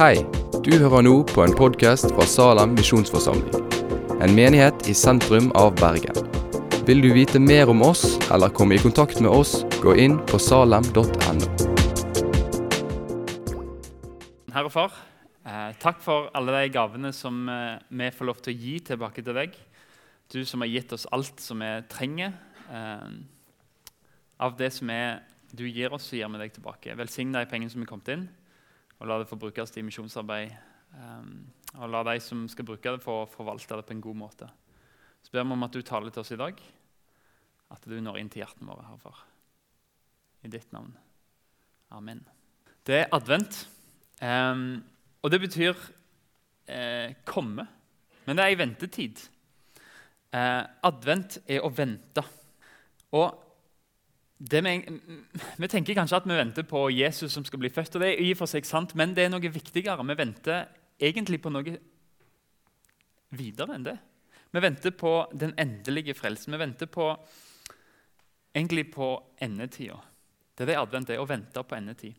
Hei, du hører nå på en podkast fra Salem misjonsforsamling. En menighet i sentrum av Bergen. Vil du vite mer om oss eller komme i kontakt med oss, gå inn på salem.no. Herre Far, eh, takk for alle de gavene som eh, vi får lov til å gi tilbake til deg. Du som har gitt oss alt som vi trenger. Eh, av det som er, du gir oss, så gir vi deg tilbake. Velsign de pengene som er kommet inn, og la det få brukes til misjonsarbeid. Um, og la de som skal bruke det, få forvalte det på en god måte. Så ber vi om at du taler til oss i dag, at du når inn til hjertene våre, Herre Far. I ditt navn. Amen. Det er advent, um, og det betyr eh, komme. Men det er ei ventetid. Eh, advent er å vente. Og vi, vi, tenker kanskje at vi venter på Jesus som skal bli født, og det er i og for seg sant, men det er noe viktigere. Vi venter egentlig på noe videre enn det. Vi venter på den endelige frelsen. Vi venter på, egentlig på endetida. Det er det advent er, å vente på endetid.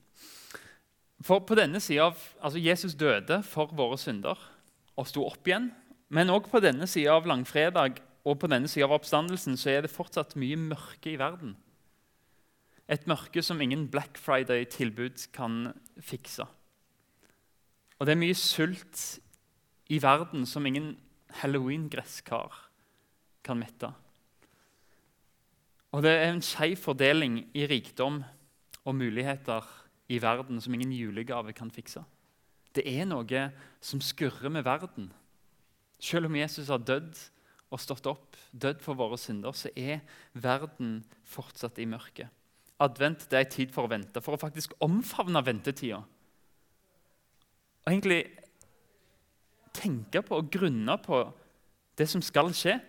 For på denne sida av, altså Jesus døde for våre synder og sto opp igjen. Men òg på denne sida av langfredag og på denne sida av oppstandelsen så er det fortsatt mye mørke i verden. Et mørke som ingen Black Friday-tilbud kan fikse. Og det er mye sult i verden som ingen halloween-gresskar kan mette. Og det er en skeiv fordeling i rikdom og muligheter i verden som ingen julegave kan fikse. Det er noe som skurrer med verden. Selv om Jesus har dødd og stått opp, dødd for våre synder, så er verden fortsatt i mørket. Advent det er en tid for å vente, for å faktisk omfavne ventetida. Og egentlig tenke på og grunne på det som skal skje,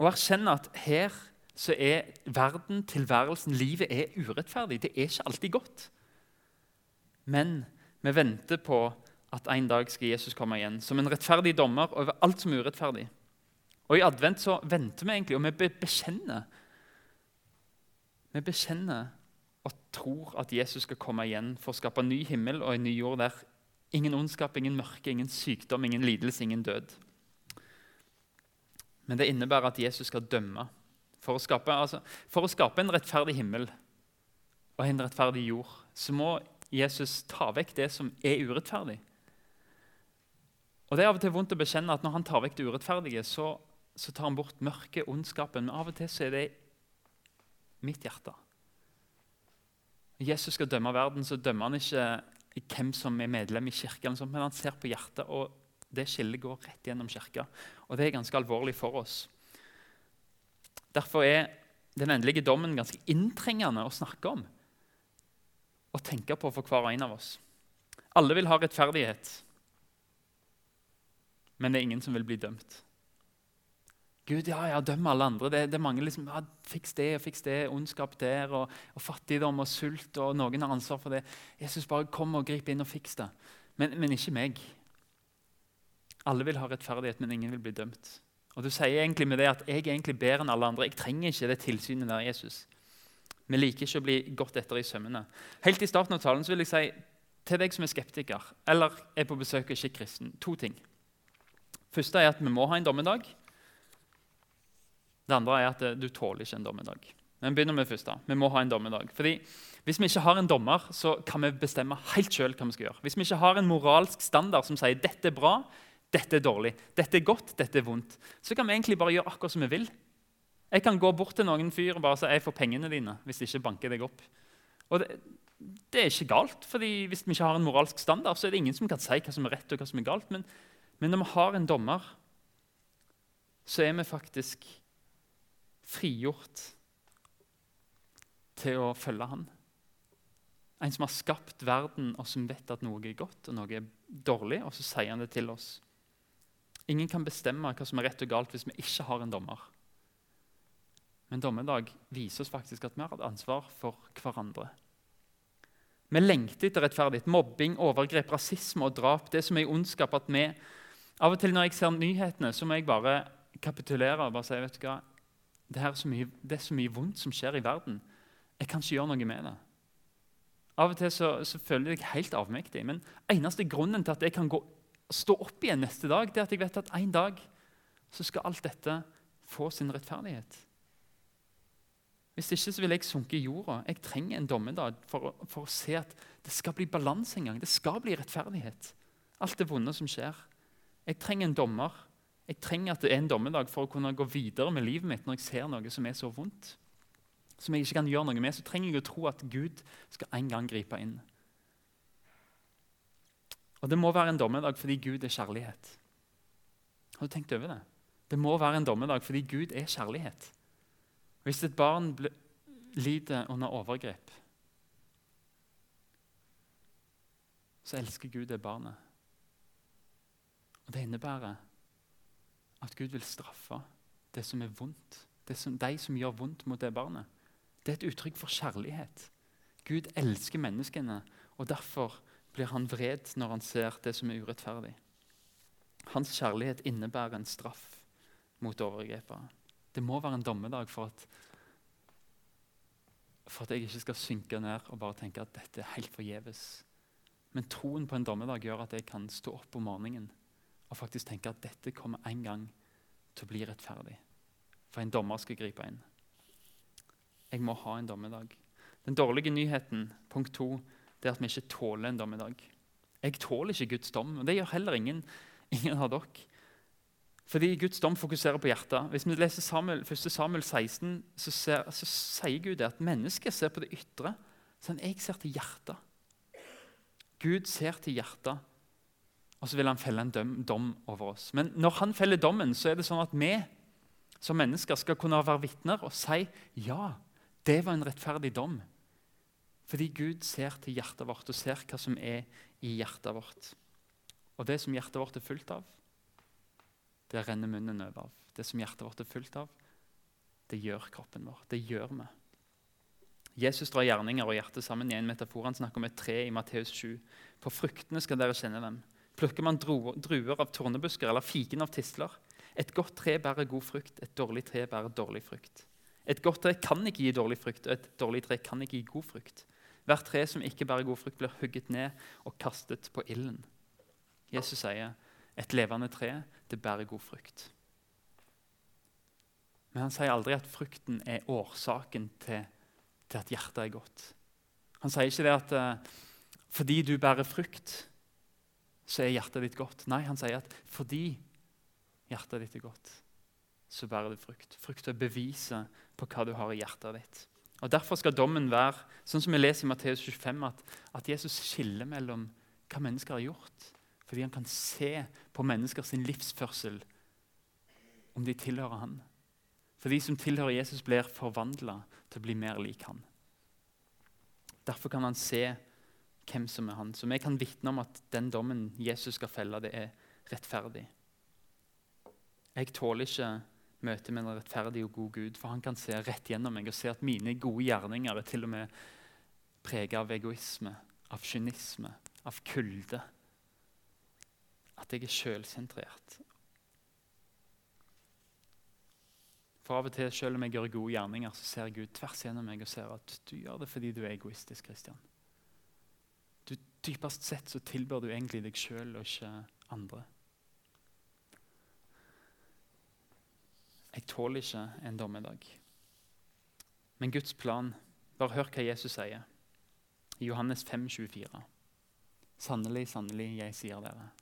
og erkjenne at her så er verden, tilværelsen, livet er urettferdig. Det er ikke alltid godt. Men vi venter på at en dag skal Jesus komme igjen som en rettferdig dommer over alt som er urettferdig. Og I advent så venter vi egentlig, og vi bekjenner. Vi bekjenner og tror at Jesus skal komme igjen for å skape en ny himmel og en ny jord der ingen ondskap, ingen mørke, ingen sykdom, ingen lidelse, ingen død. Men det innebærer at Jesus skal dømme. For å skape, altså, for å skape en rettferdig himmel og en rettferdig jord så må Jesus ta vekk det som er urettferdig. Og Det er av og til vondt å bekjenne at når han tar vekk det urettferdige, så, så tar han bort mørket, ondskapen. Men av og til så er det mitt hjerte. Jesus skal dømme verden, så dømmer han ikke hvem som er medlem i kirka, men han ser på hjertet, og det skillet går rett gjennom kirka. Og det er ganske alvorlig for oss. Derfor er den endelige dommen ganske inntrengende å snakke om og tenke på for hver og en av oss. Alle vil ha rettferdighet, men det er ingen som vil bli dømt. Gud, ja, ja, døm alle andre. Det, det er mange liksom, ja, Fiks det og fiks det. Ondskap der, og, og, fattigdom og sult. og Noen har ansvar for det. Jesus, bare kom og grip inn og fiks det. Men, men, ikke meg. Alle vil ha rettferdighet, men ingen vil bli dømt. Og Du sier egentlig med det at jeg er egentlig bedre enn alle andre. Jeg trenger ikke det tilsynet der, Jesus. Vi liker ikke å bli gått etter i sømmene. Helt i starten av talen så vil jeg si til deg som er skeptiker eller er på besøk og ikke kristen, to ting. Første er at vi må ha en dommedag. Det andre er at du tåler ikke en dommedag. Men begynner med det første. Vi må ha en dommedag. Fordi Hvis vi ikke har en dommer, så kan vi bestemme helt selv hva vi skal gjøre. Hvis vi ikke har en moralsk standard som sier dette er bra, dette er dårlig, dette er godt, dette er vondt, så kan vi egentlig bare gjøre akkurat som vi vil. Jeg kan gå bort til noen fyr og bare si jeg får pengene dine hvis de ikke banker deg opp. Og det, det, er ikke galt, fordi hvis vi ikke har en moralsk standard, så er det ingen som kan si hva som er rett og hva som er galt. Men, men når vi har en dommer, så er vi faktisk frigjort til å følge han. En som har skapt verden, og som vet at noe er godt og noe er dårlig, og så sier han det til oss. Ingen kan bestemme hva som er rett og galt hvis vi ikke har en dommer. Men dommedag viser oss faktisk at vi har et ansvar for hverandre. Vi lengter etter rettferdighet. Mobbing, overgrep, rasisme og drap. Det som er ondskap at vi, Av og til når jeg ser nyhetene, så må jeg bare kapitulere og bare si vet du hva, det er, mye, det er så mye vondt som skjer i verden. Jeg kan ikke gjøre noe med det. Av og til så, så føler jeg meg helt avmektig. Men eneste grunnen til at jeg kan gå, stå opp igjen neste dag, det er at jeg vet at en dag så skal alt dette få sin rettferdighet. Hvis ikke så vil jeg sunke i jorda. Jeg trenger en dommedag for, for, å se at det skal bli balanse en gang. Det skal bli rettferdighet. Alt det vonde som skjer. Jeg trenger en dommer. Jeg trenger at det er en dommedag for å kunne gå videre med livet mitt når jeg ser noe som er så vondt som jeg ikke kan gjøre noe med, så trenger jeg å tro at Gud skal en gang gripe inn. Og Det må være en dommedag fordi Gud er kjærlighet. Har du tenkt over det? Det må være en dommedag fordi Gud er kjærlighet. Hvis et barn lider under overgrep, så elsker Gud det barnet. Og Det innebærer at Gud vil straffe det som er vondt. Som, de som gjør vondt mot det barnet. Det er et uttrykk for kjærlighet. Gud elsker menneskene, og derfor blir han vred når han ser det som er urettferdig. Hans kjærlighet innebærer en straff mot overgripere. Det må være en dommedag for at, for at jeg ikke skal synke ned og bare tenke at dette er helt forgjeves. Men troen på en dommedag gjør at jeg kan stå opp om morgenen og faktisk tenke at dette kommer en gang til å bli rettferdig. For en dommer skal gripe inn. Jeg må ha en dommedag. Den dårlige nyheten punkt to, det er at vi ikke tåler en dommedag. Jeg tåler ikke Guds dom, og det gjør heller ingen, ingen av dere. Fordi Guds dom fokuserer på hjertet. Hvis vi leser Samuel, 1. Samuel 16, så, ser, så sier Gud at mennesket ser på det ytre. Sånn, jeg ser til hjertet. Gud ser til hjertet, og så vil han felle en dom, over oss. Men når han feller dommen, så er det sånn at vi som mennesker skal kunne være vitner og si ja, det var en rettferdig dom. Fordi Gud ser til hjertet vårt og ser hva som er i hjertet vårt. Og det som hjertet vårt er fullt av, det renner munnen over av. Det som hjertet vårt er fullt av, det gjør kroppen vår. Det gjør vi. Jesus drar gjerninger og hjertet sammen i en metafor. Han snakker om et tre i Matteus 7. På fruktene skal dere kjenne dem. Plukker man druer av tornebusker eller fiken av tisler? Et godt tre bærer god frukt, et dårlig tre bærer dårlig frukt. Et godt tre kan ikke gi dårlig frukt, og et dårlig tre kan ikke gi god frukt. Hvert tre som ikke bærer god frukt, blir hugget ned og kastet på ilden. Jesus sier et levende tre det bærer god frukt. Men han sier aldri at frukten er årsaken til, til at hjertet er godt. Han sier ikke det at uh, fordi du bærer frukt, så er hjertet ditt godt. Nei, han sier at fordi hjertet ditt er godt, så bærer du frukt. Frukt er beviset på hva du har i hjertet ditt. Og Derfor skal dommen være sånn som vi leser i Matteus 25, at, at, Jesus skiller mellom hva mennesker har gjort, fordi han kan se på menneskers livsførsel om de tilhører han. For de som tilhører Jesus, blir forvandla til å bli mer lik han. Derfor kan han se hvem som er han. Så vi kan vitne om at den dommen Jesus skal felle, det er rettferdig. Jeg tåler ikke møte med en rettferdig og god Gud. For han kan se rett gjennom meg og se at mine gode gjerninger er til og med preget av egoisme, av kynisme, av kulde. At jeg er sjølsentrert. For av og til, selv om jeg gjør gode gjerninger, så ser Gud tvers gjennom meg og ser at du gjør det fordi du er egoistisk. Christian. Dypest sett så tilbør du egentlig deg sjøl og ikke andre. Jeg tåler ikke en dommedag. Men Guds plan Bare hør hva Jesus sier i Johannes 5, 24. Sannelig, sannelig, jeg sier dere.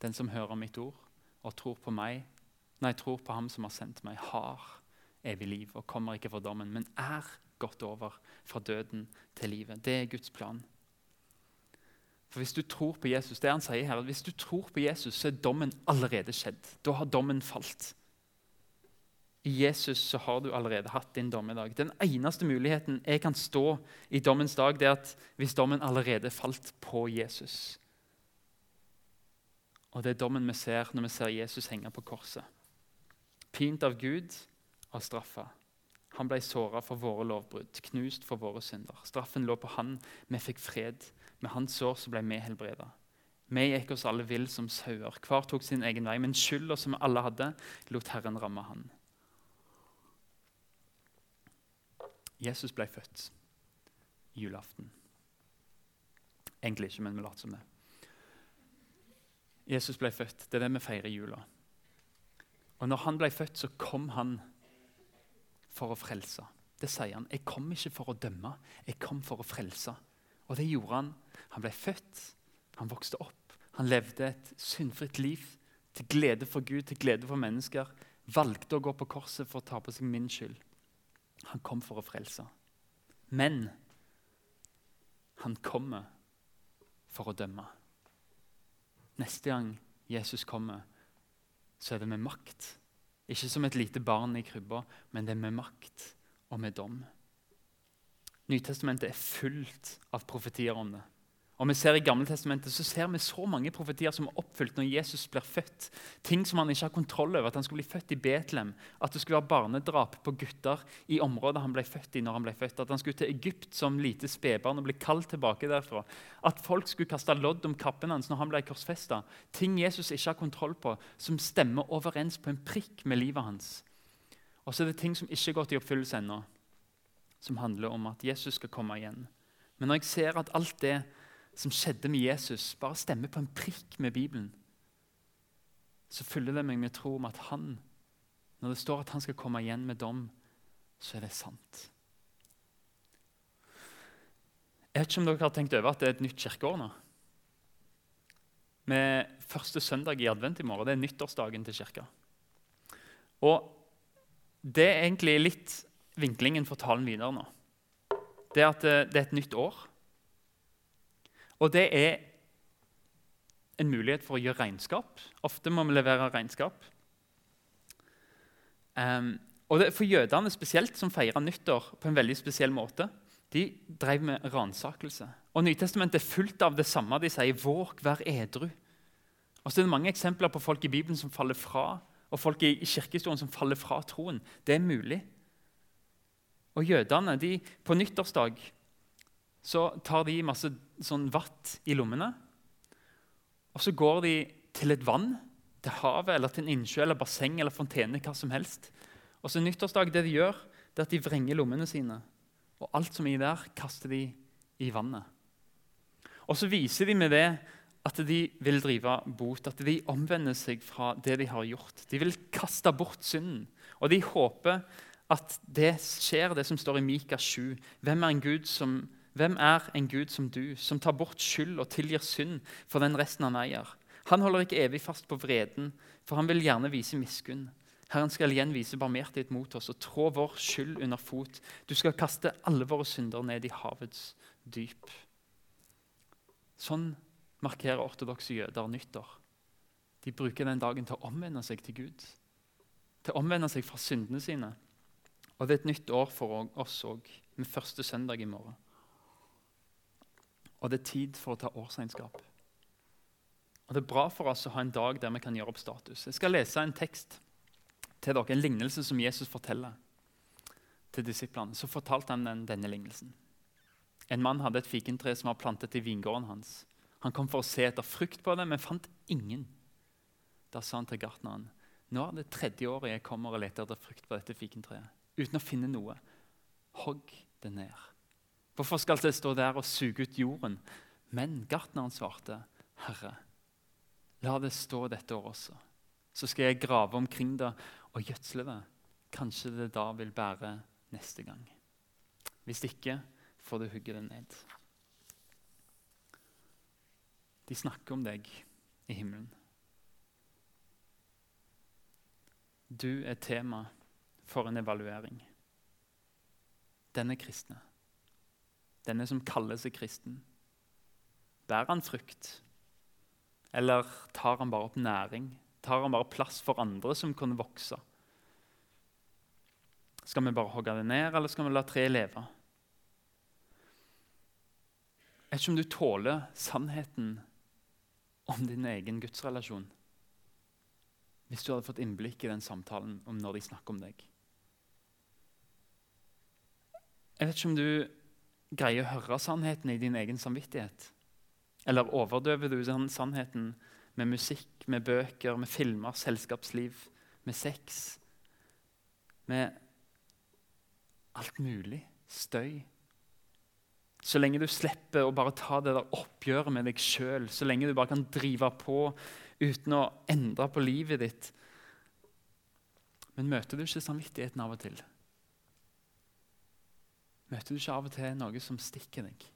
Den som hører mitt ord og tror på meg, nei, tror på ham som har sendt meg, har evig liv og kommer ikke for dommen, men er gått over fra døden til livet. Det er Guds plan. For Hvis du tror på Jesus, det han sier her, hvis du tror på Jesus, så er dommen allerede skjedd. Da har dommen falt. I Jesus så har du allerede hatt din dommedag. Den eneste muligheten jeg kan stå i dommens dag, det er at hvis dommen allerede falt på Jesus. Og Det er dommen vi ser når vi ser Jesus henge på korset. Pint av Gud og straffa. Han ble såra for våre lovbrudd, knust for våre synder. Straffen lå på han, vi fikk fred. Med hans sår så ble vi helbreda. Vi gikk oss alle vill som sauer. Hver tok sin egen vei. Men skylda som alle hadde, lot Herren ramme han. Jesus ble født julaften. Egentlig ikke, men vi later som det. Jesus ble født. Det er det vi feirer i jula. Og når han ble født, så kom han for å frelse. Det sier han. 'Jeg kom ikke for å dømme, jeg kom for å frelse'. Og det gjorde han. Han ble født, han vokste opp, han levde et syndfritt liv til glede for Gud, til glede for mennesker. Valgte å gå på korset for å ta på seg min skyld. Han kom for å frelse. Men han kommer for å dømme. Neste gang Jesus kommer, så er det med makt. Ikke som et lite barn i krybba, men det er med makt og med dom. Nytestamentet er fullt av profetier om det. Og vi ser I Gamle Testamentet så ser vi så mange profetier som er oppfylt når Jesus blir født. Ting som han ikke har kontroll over. At han skulle bli født i Betlehem. At det skulle være barnedrap på gutter i området han ble født i. når han ble født. At han skulle til Egypt som lite spedbarn og bli kalt tilbake derfra. At folk skulle kaste lodd om kappen hans når han ble korsfesta. Ting Jesus ikke har kontroll på, som stemmer overens på en prikk med livet hans. Og så er det ting som ikke har gått i oppfyllelse ennå, som handler om at Jesus skal komme igjen. Men når jeg ser at alt det som skjedde med Jesus, bare stemmer på en prikk med Bibelen, så fyller det meg med tro om at han, når det står at han skal komme igjen med dom, så er det sant. Jeg vet ikke om dere har tenkt over at det er et nytt kirkeår nå. Med første søndag i advent i morgen. Det er nyttårsdagen til kirka. Og det er egentlig litt vinklingen for talen videre nå. Det er at det er et nytt år. Og det er en mulighet for å gjøre regnskap. Ofte må vi levere regnskap. Um, og det, For jødene spesielt, som feirer nyttår på en veldig spesiell måte, de drev med ransakelse. Og Nytestamentet er fullt av det samme. De sier 'våg, vær edru'. Og så er det mange eksempler på folk i Bibelen som faller fra, og folk i, i kirkehistorien som faller fra troen. Det er mulig. Og jødene de, på nyttårsdag så tar de masse sånn vatt i lommene. Og så går de til et vann, til havet, eller til en innsjø, eller basseng eller fontene. hva som helst. Og så nyttårsdag, det de gjør, det er at de vrenger lommene sine. Og alt som er der, kaster de i vannet. Og så viser de med det at de vil drive bot, at de omvender seg fra det de har gjort. De vil kaste bort synden. Og de håper at det skjer, det som står i Mika 7. Hvem er en Gud som hvem er en Gud som du, som tar bort skyld og tilgir synd for den resten han eier? Han holder ikke evig fast på vreden, for han vil gjerne vise miskunn. Herren skal igjen vise barmhjertighet mot oss og trå vår skyld under fot. Du skal kaste alle våre synder ned i havets dyp. Sånn markerer ortodokse jøder nyttår. De bruker den dagen til å omvende seg til Gud. Til å omvende seg fra syndene sine. Og det er et nytt år for oss òg, med første søndag i morgen. Og det er tid for å ta årsregnskap. Og Det er bra for oss å ha en dag der vi kan gjøre opp status. Jeg skal lese en tekst til dere, en lignelse som Jesus forteller til disiplene. Så fortalte han den, denne lignelsen. En mann hadde et fikentre som var plantet i vingården hans. Han kom for å se etter frukt på det, men fant ingen. Da sa han til gartneren, nå er det tredje året jeg kommer og leter etter frukt på dette fikentreet. Uten å finne noe. Hogg det ned. Hvorfor skal det stå der og suge ut jorden? Men gartneren svarte, Herre, la det stå dette året også. Så skal jeg grave omkring det og gjødsle det. Kanskje det da vil bære neste gang. Hvis ikke får du hugge det ned. De snakker om deg i himmelen. Du er tema for en evaluering. Denne kristne denne som kaller seg kristen? Bærer han frukt? Eller tar han bare opp næring? Tar han bare plass for andre som kunne vokse? Skal vi bare hogge det ned, eller skal vi la treet leve? Jeg vet ikke om du tåler sannheten om din egen gudsrelasjon hvis du hadde fått innblikk i den samtalen om når de snakker om deg. Jeg vet ikke om du greier å høre sannheten i din egen samvittighet? Eller overdøver du den sannheten med musikk, med bøker, med filmer, selskapsliv, med sex? Med alt mulig. Støy. så lenge du slipper å bare ta det der oppgjøret med deg sjøl, så lenge du bare kan drive på uten å endre på livet ditt. Men møter du ikke samvittigheten av og til? Møter du ikke av og til noe som stikker deg?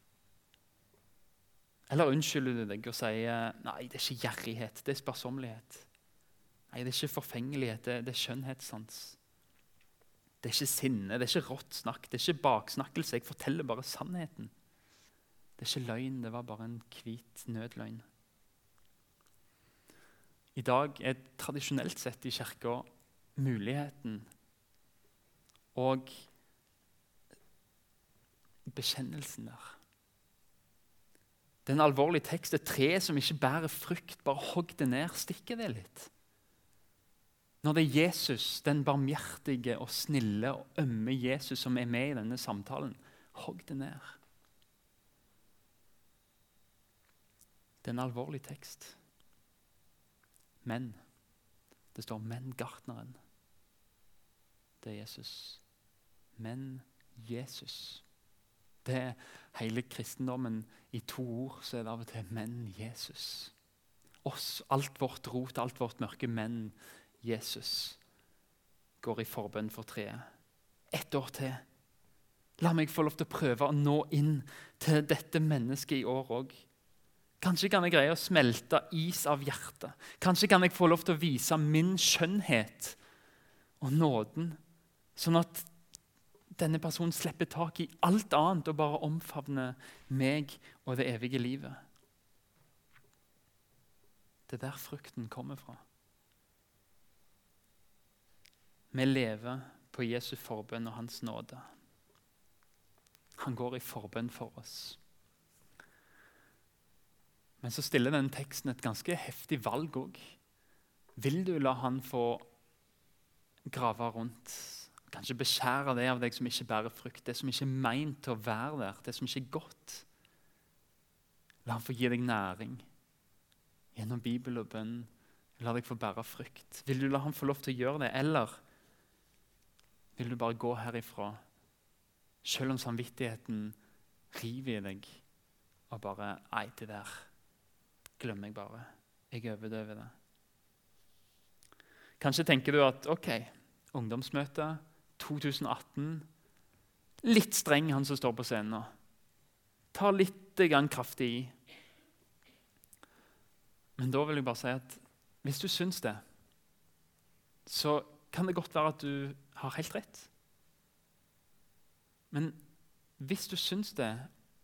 Eller unnskylder du deg og sier nei, det er ikke gjerrighet, det er sparsommelighet. Nei, det er ikke forfengelighet, det, det er skjønnhetssans. Det er ikke sinne, det er ikke rått snakk, det er ikke baksnakkelse. Jeg forteller bare sannheten. Det er ikke løgn, det var bare en hvit nødløgn. I dag er tradisjonelt sett i kirka muligheten og bekjennelsen der. Det er en alvorlig tekst. Et tre som ikke bærer frukt, bare hogg det ned. Stikker det litt? Når det er Jesus, den barmhjertige og snille og ømme Jesus som er med i denne samtalen, hogg det ned. Det er en alvorlig tekst. Men det står 'men gartneren'. Det er Jesus. Men Jesus. Det er hele kristendommen i to ord. Så er det av og til 'men Jesus'. Oss, alt vårt rot, alt vårt mørke, men Jesus går i forbønn for treet. Ett år til. La meg få lov til å prøve å nå inn til dette mennesket i år òg. Kanskje kan jeg greie å smelte is av hjertet. Kanskje kan jeg få lov til å vise min skjønnhet og nåden, sånn at denne personen slipper tak i alt annet og bare omfavner meg og det evige livet. Det er der frukten kommer fra. Vi lever på Jesu forbønn og Hans nåde. Han går i forbønn for oss. Men så stiller denne teksten et ganske heftig valg òg. Vil du la han få grave rundt? Kanskje beskjære det av deg som ikke bærer frukt, det som ikke er meint til å være der, det som ikke er godt. La ham få gi deg næring gjennom Bibel og bønn. La deg få bære frukt. Vil du la ham få lov til å gjøre det, eller vil du bare gå herifra selv om samvittigheten river i deg og bare Nei, det der glemmer jeg bare. Jeg overdøver det. Kanskje tenker du at ok, ungdomsmøte 2018 Litt streng, han som står på scenen nå. Tar litt kraftig i. Men da vil jeg bare si at hvis du syns det, så kan det godt være at du har helt rett. Men hvis du syns det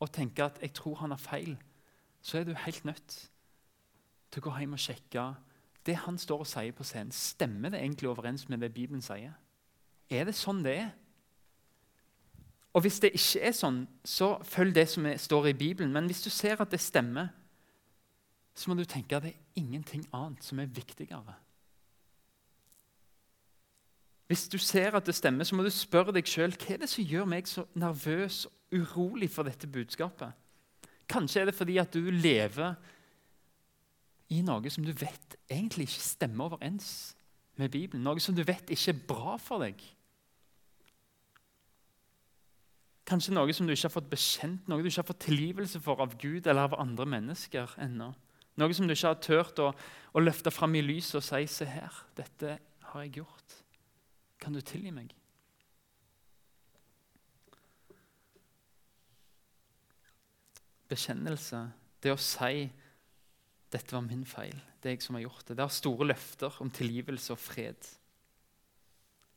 og tenker at 'jeg tror han har feil', så er du helt nødt til å gå hjem og sjekke det han står og sier på scenen. Stemmer det egentlig overens med det Bibelen sier? Er det sånn det er? Og Hvis det ikke er sånn, så følg det som står i Bibelen. Men hvis du ser at det stemmer, så må du tenke at det er ingenting annet som er viktigere. Hvis du ser at det stemmer, så må du spørre deg sjøl hva er det som gjør meg så nervøs og urolig for dette budskapet. Kanskje er det fordi at du lever i noe som du vet egentlig ikke stemmer overens med Bibelen. Noe som du vet ikke er bra for deg. Kanskje noe som du ikke har fått bekjent, noe du ikke har fått tilgivelse for av Gud eller av andre mennesker ennå. Noe som du ikke har turt å, å løfte fram i lyset og si 'Se her, dette har jeg gjort. Kan du tilgi meg?' Bekjennelse, det å si dette var min feil. Det er jeg som har gjort det. Det har store løfter om tilgivelse og fred.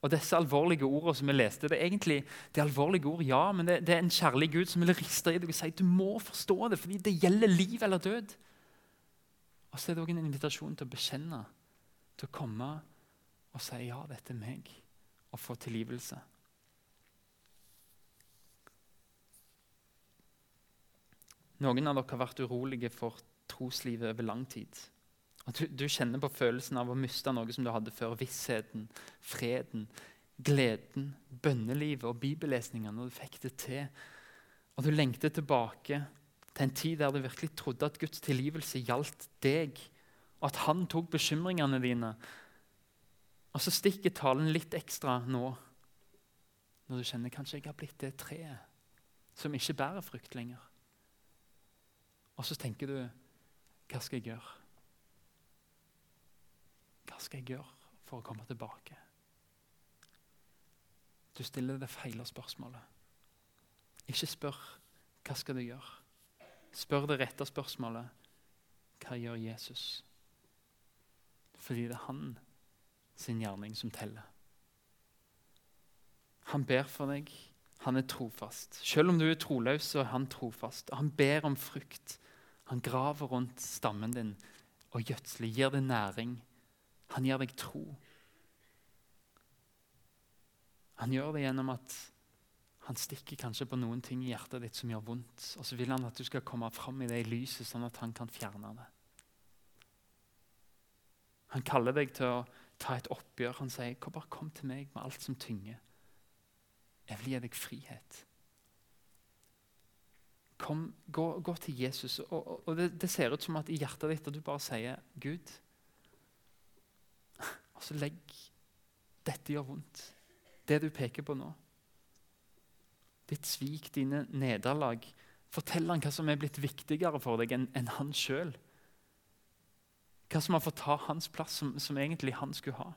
Og disse alvorlige ordene som vi leste, det er egentlig det er alvorlige ord, ja, men det, det, er en kjærlig Gud som vil riste i deg og si du må forstå det, fordi det gjelder liv eller død. Og så er det òg en invitasjon til å bekjenne, til å komme og si ja, dette er meg, og få tilgivelse. Noen av dere har vært urolige for troslivet over lang tid. Og du, du, kjenner på følelsen av å miste noe som du hadde før. Vissheten, freden, gleden, bønnelivet og bibellesninga når du fikk det til. Og du lengter tilbake til en tid der du virkelig trodde at Guds tilgivelse gjaldt deg, og at han tok bekymringene dine. Og så stikker talen litt ekstra nå, når du kjenner kanskje jeg har blitt det treet som ikke bærer frukt lenger. Og så tenker du hva skal jeg gjøre? Skal jeg gjøre for å komme tilbake? Du stiller det feile spørsmålet. Ikke spør hva skal du gjøre. Spør det rette spørsmålet hva gjør Jesus? Fordi det er han sin gjerning som teller. Han ber for deg. Han er trofast. Selv om du er troløs, så er han trofast. Han ber om frukt. Han graver rundt stammen din og gjødsler, gir deg næring. Han gir deg tro. Han gjør det gjennom at han stikker kanskje på noen ting i hjertet ditt som gjør vondt. Og så vil han at du skal komme fram i det i lyset, sånn at han kan fjerne det. Han kaller deg til å ta et oppgjør. Han sier, 'Bare kom til meg med alt som tynger.' Jeg vil gi deg frihet. Kom, gå, gå til Jesus. Og, og, det, det, ser ut som at i hjertet ditt at du bare sier 'Gud'. Og så legg Dette gjør vondt. Det du peker på nå. Ditt svik, dine nederlag. Fortell han hva som er blitt viktigere for deg enn en han sjøl. Hva som har fått ta hans plass, som, som egentlig han skulle ha.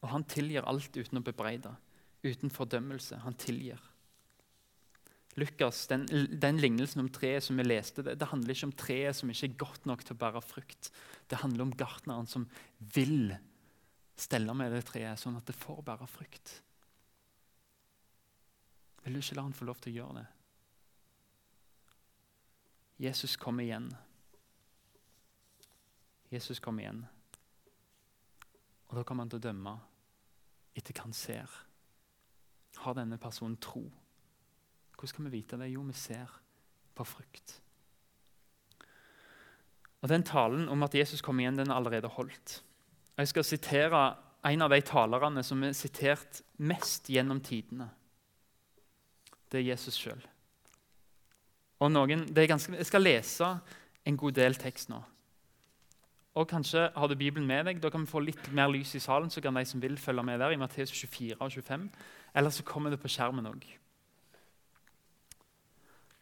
Og han tilgir alt uten å bebreide uten fordømmelse. Han tilgir. Lukas, den, den, lignelsen om treet som vi leste, det, det, handler ikke om treet som ikke er godt nok til å bære frukt. Det handler om gartneren som vil stelle med det treet, sånn at det får bære frukt. Vil du ikke la han få lov til å gjøre det? Jesus kom igjen. Jesus kom igjen. Og da kommer han til å dømme etter hva han ser. Har denne personen tro? Hvordan kan vi vite det? Jo, vi ser på frukt. Og Den talen om at Jesus kom igjen, den er allerede holdt. Jeg skal sitere en av de talerne som er sitert mest gjennom tidene. Det er Jesus sjøl. Jeg skal lese en god del tekst nå. Og kanskje har du Bibelen med deg. Da kan vi få litt mer lys i salen. så kan de som vil følge med der i Matteus 24 og 25. Eller så kommer det på skjermen òg.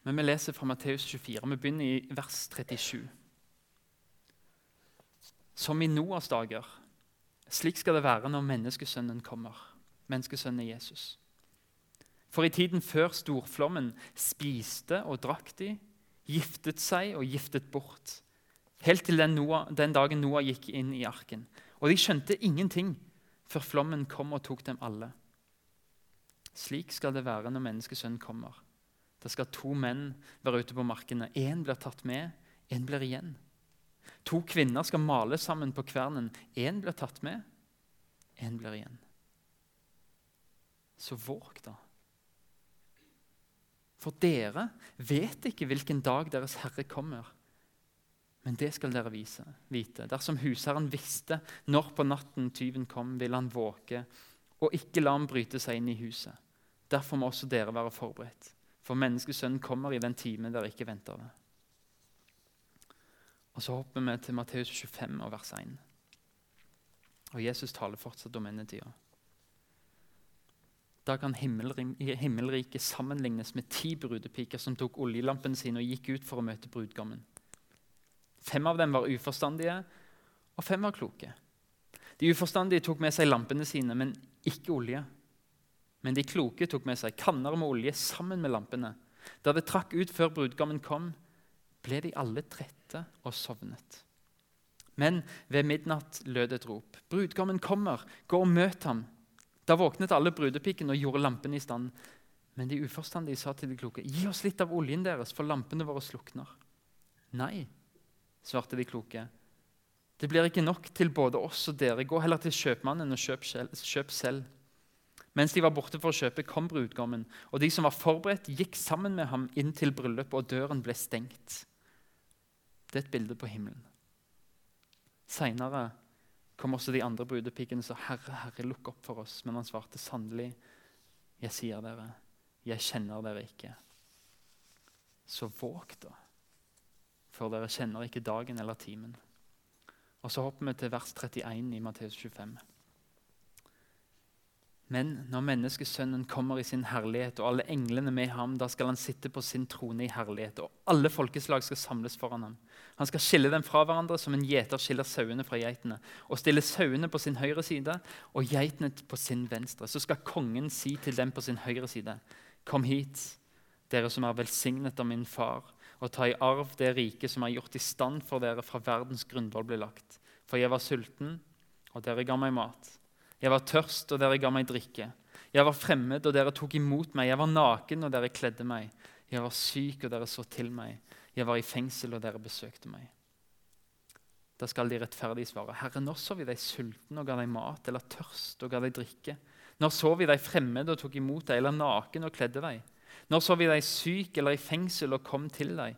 Men vi leser fra Matteus 24. Vi begynner i vers 37. Som i Noas dager. Slik skal det være når menneskesønnen kommer. Menneskesønnen Jesus. For i tiden før storflommen spiste og drakk de, giftet seg og giftet bort. Helt til den, Noah, den dagen Noah gikk inn i arken. Og de skjønte ingenting før flommen kom og tok dem alle. Slik skal det være når menneskesønnen kommer. Da skal to menn være ute på markene. Én blir tatt med, én blir igjen. To kvinner skal male sammen på kvernen. Én blir tatt med, én blir igjen. Så våg, da. For dere vet ikke hvilken dag Deres Herre kommer. Men det skal dere vise, vite. Dersom husherren visste når på natten tyven kom, ville han våke og ikke la ham bryte seg inn i huset. Derfor må også dere være forberedt, for menneskesønnen kommer i den time dere ikke venter det. Og Så hopper vi til Matteus 25 og vers 1. Og Jesus taler fortsatt om endetida. Da kan himmelriket sammenlignes med ti brudepiker som tok oljelampene sine og gikk ut for å møte brudgommen. Fem av dem var uforstandige, og fem var kloke. De uforstandige tok med seg lampene sine, men ikke olje. Men de kloke tok med seg kanner med olje sammen med lampene. Da det trakk ut før brudgommen kom, ble de alle trette og sovnet. Men ved midnatt lød et rop. 'Brudgommen kommer! Gå og møt ham!' Da våknet alle brudepikene og gjorde lampene i stand. Men de uforstandige sa til de kloke, 'Gi oss litt av oljen deres, for lampene våre slukner.' Nei, svarte de kloke. Det blir ikke nok til både oss og dere. Gå heller til kjøpmannen og kjøp selv. Mens de var borte for å kjøpe, kom brudgommen, og de som var forberedt, gikk sammen med ham inn til bryllupet, og døren ble stengt. Det er et bilde på himmelen. Seinere kom også de andre brudepikene og sa, 'Herre, Herre, lukk opp for oss.' Men han svarte sannelig, 'Jeg sier dere, jeg kjenner dere ikke.' Så våg, da, for dere kjenner ikke dagen eller timen. Og Så hopper vi til vers 31 i Matteus 25. Men når menneskesønnen kommer i sin herlighet, og alle englene med ham, da skal han sitte på sin trone i herlighet, og alle folkeslag skal samles foran ham. Han skal skille dem fra hverandre som en gjeter skiller sauene fra geitene, og stille sauene på sin høyre side og geitene på sin venstre. Så skal kongen si til dem på sin høyre side, Kom hit, dere som er velsignet av min far, og ta i arv det riket som er gjort i stand for dere fra verdens grunnvoll ble lagt. For jeg var sulten, og dere ga meg mat. Jeg var tørst, og dere ga meg drikke. Jeg var fremmed, og dere tok imot meg. Jeg var naken, og dere kledde meg. Jeg var syk, og dere så til meg. Jeg var i fengsel, og dere besøkte meg. Da skal de rettferdige svare, Herre, når så vi deg sulten og ga deg mat, eller tørst og ga deg drikke? Når så vi deg fremmed og tok imot deg, eller naken og kledde deg? Når så vi deg syk eller i fengsel og kom til deg?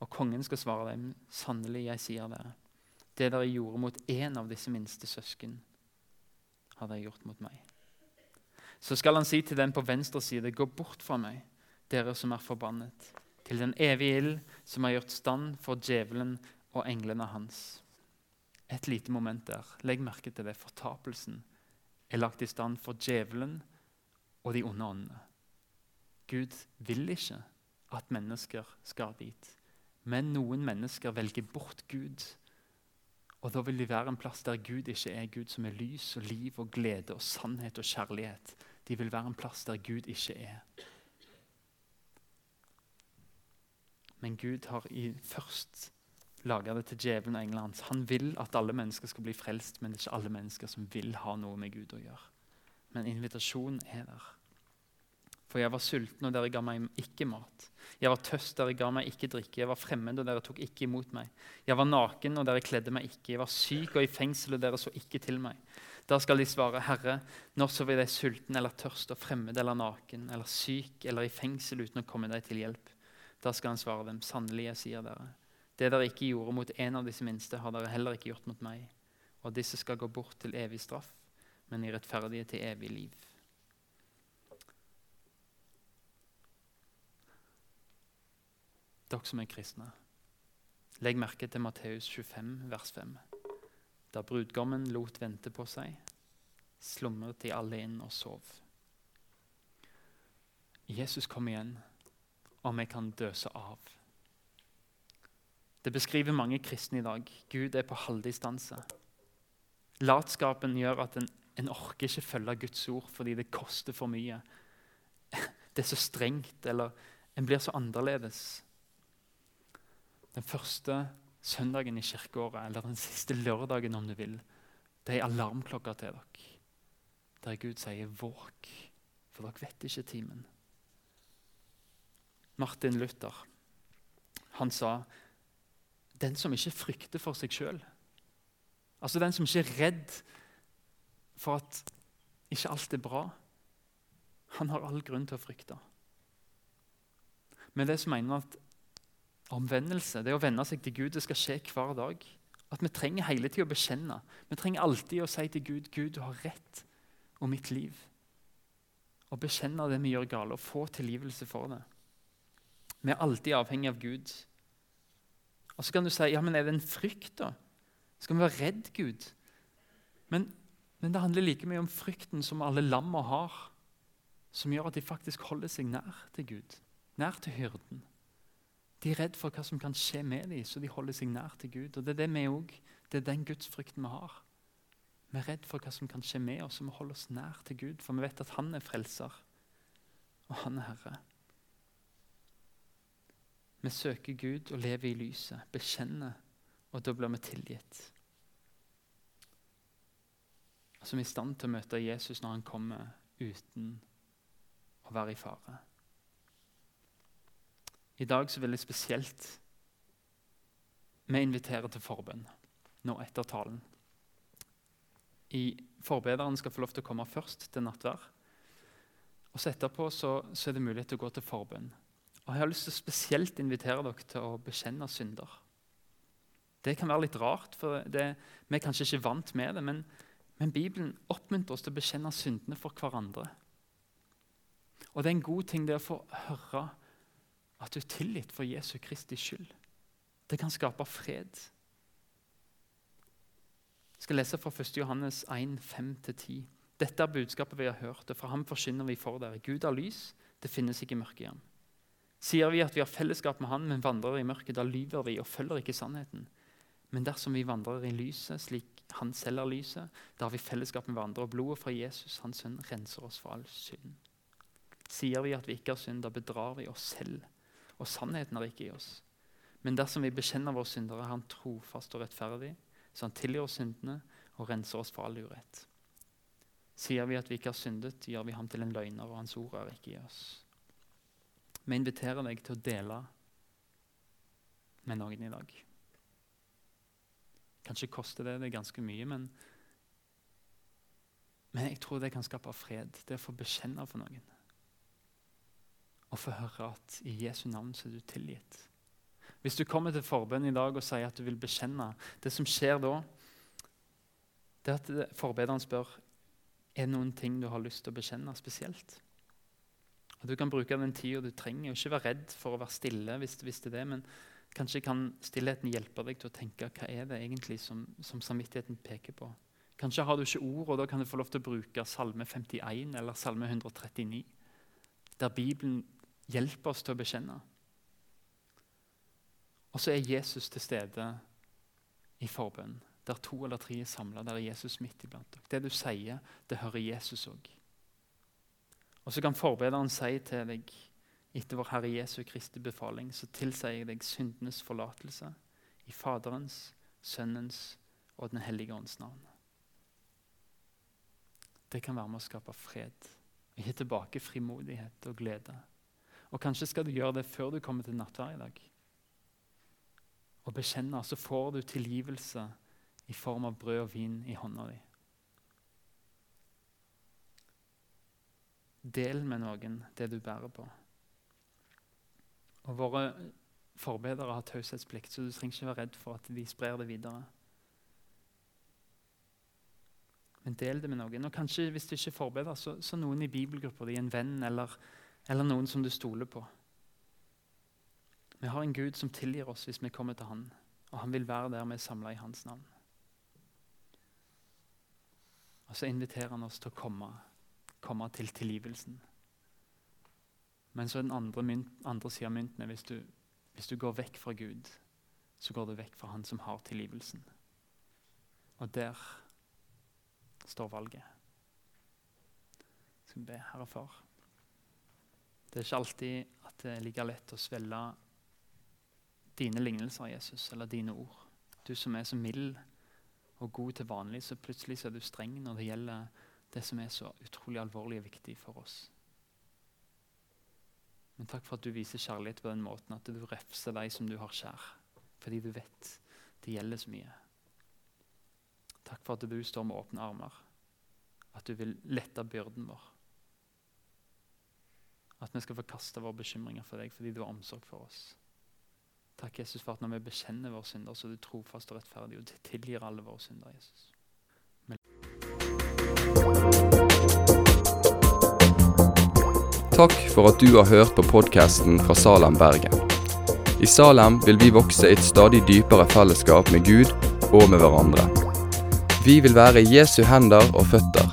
Og kongen skal svare dem, sannelig, jeg sier dere, det dere gjorde mot en av disse minste søsken, har de gjort mot meg. Så skal han si til den på venstre side, gå bort fra meg, dere som er forbannet, til den evige ild som har gjort stand for djevelen og englene hans. Et lite moment der. Legg merke til det. Fortapelsen er lagt i stand for djevelen og de onde åndene. Gud vil ikke at mennesker skal dit. Men noen mennesker velger bort Gud og Da vil de være en plass der Gud ikke er Gud som er lys og liv og glede og sannhet og kjærlighet. De vil være en plass der Gud ikke er. Men Gud har i først laga det til djevelen og englene hans. Han vil at alle mennesker skal bli frelst, men det er ikke alle mennesker som vil ha noe med Gud å gjøre. Men invitasjonen er der. For jeg var sulten, og dere ga meg ikke mat. Jeg var tøst, dere ga meg ikke drikke. Jeg var fremmed, og dere tok ikke imot meg. Jeg var naken, og dere kledde meg ikke. Jeg var syk og i fengsel, og dere så ikke til meg. Da skal de svare, Herre, når så vi deg sulten eller tørst og fremmed eller naken eller syk eller i fengsel uten å komme deg til hjelp? Da skal han svare dem, sannelig, jeg sier dere, det dere ikke gjorde mot en av disse minste, har dere heller ikke gjort mot meg. Og disse skal gå bort til evig straff, men i rettferdige til evig liv. Dere som er kristne. Legg merke til Matteus 25, vers 5. Da brudgommen lot vente på seg, slumret de alle inn og sov. Jesus kom igjen, og vi kan døse av. Det beskriver mange kristne i dag. Gud er på halvdistanse. Latskapen gjør at en, en orker ikke følge Guds ord fordi det koster for mye. Det er så strengt, eller en blir så annerledes den første søndagen i kirkeåret, eller den siste lørdagen om du vil, det er alarmklokka til dere. Der Gud sier 'våk', for dere vet ikke timen. Martin Luther han sa 'den som ikke frykter for seg sjøl', altså den som ikke er redd for at ikke alt er bra, han har all grunn til å frykte. Men det som mener at Omvendelse, det å venne seg til Gud, det skal skje hver dag. At Vi trenger hele tida å bekjenne. Vi trenger alltid å si til Gud Gud, du har rett om mitt liv. Å bekjenne det vi gjør galt, og få tilgivelse for det. Vi er alltid avhengig av Gud. Og Så kan du si ja, men er det en frykt, da? Skal vi være redd Gud? Men, men det handler like mye om frykten som alle lamma har, som gjør at de faktisk holder seg nær til Gud, nær til hyrden. De er redd for hva som kan skje med dem, så de holder seg nær til Gud. Og Det er det vi også, Det er den gudsfrykten vi har. Vi er redd for hva som kan skje med oss, så vi holder oss nær til Gud, for vi vet at Han er frelser, og Han er Herre. Vi søker Gud og lever i lyset, bekjenner, og da blir vi tilgitt. Altså Vi er i stand til å møte Jesus når han kommer uten å være i fare. I dag så vil jeg spesielt vi inviterer til forbønn nå etter talen. I Forbederen skal få lov til å komme først til nattvær. Og så etterpå så, så er det mulighet til å gå til forbønn. Og Jeg har lyst til å spesielt invitere dere til å bekjenne synder. Det kan være litt rart, for det, vi er kanskje ikke vant med det. Men, men Bibelen oppmuntrer oss til å bekjenne syndene for hverandre. Og det er en god ting det å få høre at du er tilgitt for Jesu Kristi skyld. Det kan skape fred. Jeg skal lese fra 1. Johannes 1, 5-10. Dette er budskapet vi har hørt, og fra ham forsyner vi for dere. Gud er lys, det finnes ikke mørke i ham. Sier vi at vi har fellesskap med Han, men vandrer i mørket, da lyver vi og følger ikke sannheten. Men dersom vi vandrer i lyset, slik Han selv er lyset, da har vi fellesskap med hverandre, og blodet fra Jesus, Hans sønn, renser oss for all synd. Sier vi at vi ikke har synd, da bedrar vi oss selv, og sannheten er ikke i oss. Men dersom vi bekjenner våre syndere, er Han trofast og rettferdig, så Han tilgir oss syndene og renser oss for all urett. Sier vi at vi ikke har syndet, gjør vi ham til en løgner, og hans ord er ikke i oss. Vi inviterer deg til å dele med noen i dag. Kanskje koster det det ganske mye, men, men jeg tror det kan skape fred. Det å få bekjenne for noen. Og få høre at i Jesu navn så er du tilgitt. Hvis du kommer til forbønn i dag og sier at du vil bekjenne Det som skjer da, det er at forbederen spør er det noen ting du har lyst til å bekjenne spesielt. Og Du kan bruke den tida du trenger. og Ikke være redd for å være stille. hvis du visste det, Men kanskje kan stillheten hjelpe deg til å tenke hva er det egentlig som, som samvittigheten peker på. Kanskje har du ikke ord, og da kan du få lov til å bruke Salme 51 eller Salme 139, der Bibelen hjelper oss til å bekjenne. Og så er Jesus til stede i forbønn. Der to eller tre er samla, der er Jesus midt iblant dere. Det du sier, det hører Jesus òg. Og så kan forbederen si til deg etter vår Herre Jesu Kristi befaling, så tilsier jeg deg syndenes forlatelse i Faderens, Sønnens og Den hellige ånds navn. Det kan være med å skape fred gi tilbake frimodighet og glede. Og Kanskje skal du gjøre det før du kommer til nattverd i dag. Og bekjenne, så får du tilgivelse i form av brød og vin i hånda di. Del med noen det du bærer på. Og Våre forbedere har taushetsplikt, så du trenger ikke være redd for at de sprer det videre. Men del det med noen. Og kanskje hvis du ikke er forbeder, så, så noen i bibelgruppa di, en venn eller, eller noen som du stoler på. Vi har en Gud som tilgir oss hvis vi kommer til Han, og han vil være der vi er samla i Hans navn. Og så inviterer han oss til å komme, komme til tilgivelsen. Men så er den andre, mynt, andre sida av mynten hvis, du, hvis du går vekk fra Gud, så går du vekk fra Han som har tilgivelsen. Og der står valget. Så vi be, Herre Far. Det er ikke alltid at det er like lett å svelge dine lignelser, Jesus, eller dine ord. Du som er så mild og god til vanlig, så plutselig så er du streng når det gjelder det som er så utrolig alvorlig og viktig for oss. Men takk for at du viser kjærlighet på den måten at du refser de som du har kjær, fordi du vet det gjelder så mye. Takk for at du står med åpne armer, at du vil lette byrden vår. At vi skal få kaste våre bekymringer for deg fordi du har omsorg for oss. Takk, Jesus, for at når vi bekjenner våre synder, så er du trofast og rettferdig og tilgir alle våre synder. Jesus. Takk for at du har hørt på podkasten fra Salem, Bergen. I Salem vil vi vokse i et stadig dypere fellesskap med Gud og med hverandre. Vi vil være Jesu hender og føtter,